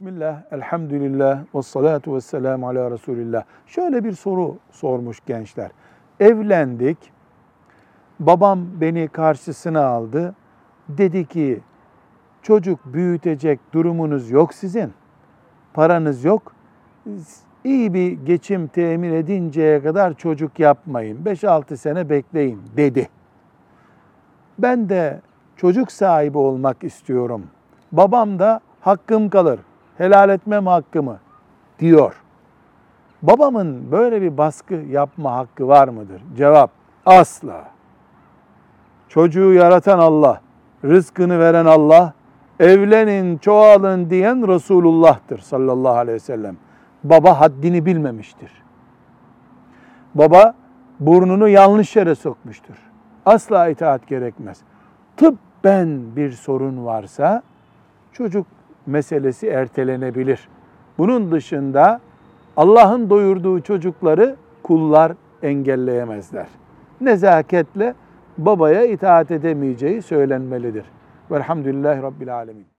Bismillah, elhamdülillah, ve salatu ve selamu ala Resulillah. Şöyle bir soru sormuş gençler. Evlendik, babam beni karşısına aldı. Dedi ki, çocuk büyütecek durumunuz yok sizin, paranız yok. İyi bir geçim temin edinceye kadar çocuk yapmayın, 5-6 sene bekleyin dedi. Ben de çocuk sahibi olmak istiyorum. Babam da hakkım kalır, helal etmem hakkımı diyor. Babamın böyle bir baskı yapma hakkı var mıdır? Cevap asla. Çocuğu yaratan Allah, rızkını veren Allah, evlenin, çoğalın diyen Resulullah'tır sallallahu aleyhi ve sellem. Baba haddini bilmemiştir. Baba burnunu yanlış yere sokmuştur. Asla itaat gerekmez. Tıbben bir sorun varsa çocuk meselesi ertelenebilir. Bunun dışında Allah'ın doyurduğu çocukları kullar engelleyemezler. Nezaketle babaya itaat edemeyeceği söylenmelidir. Velhamdülillahi Rabbil Alemin.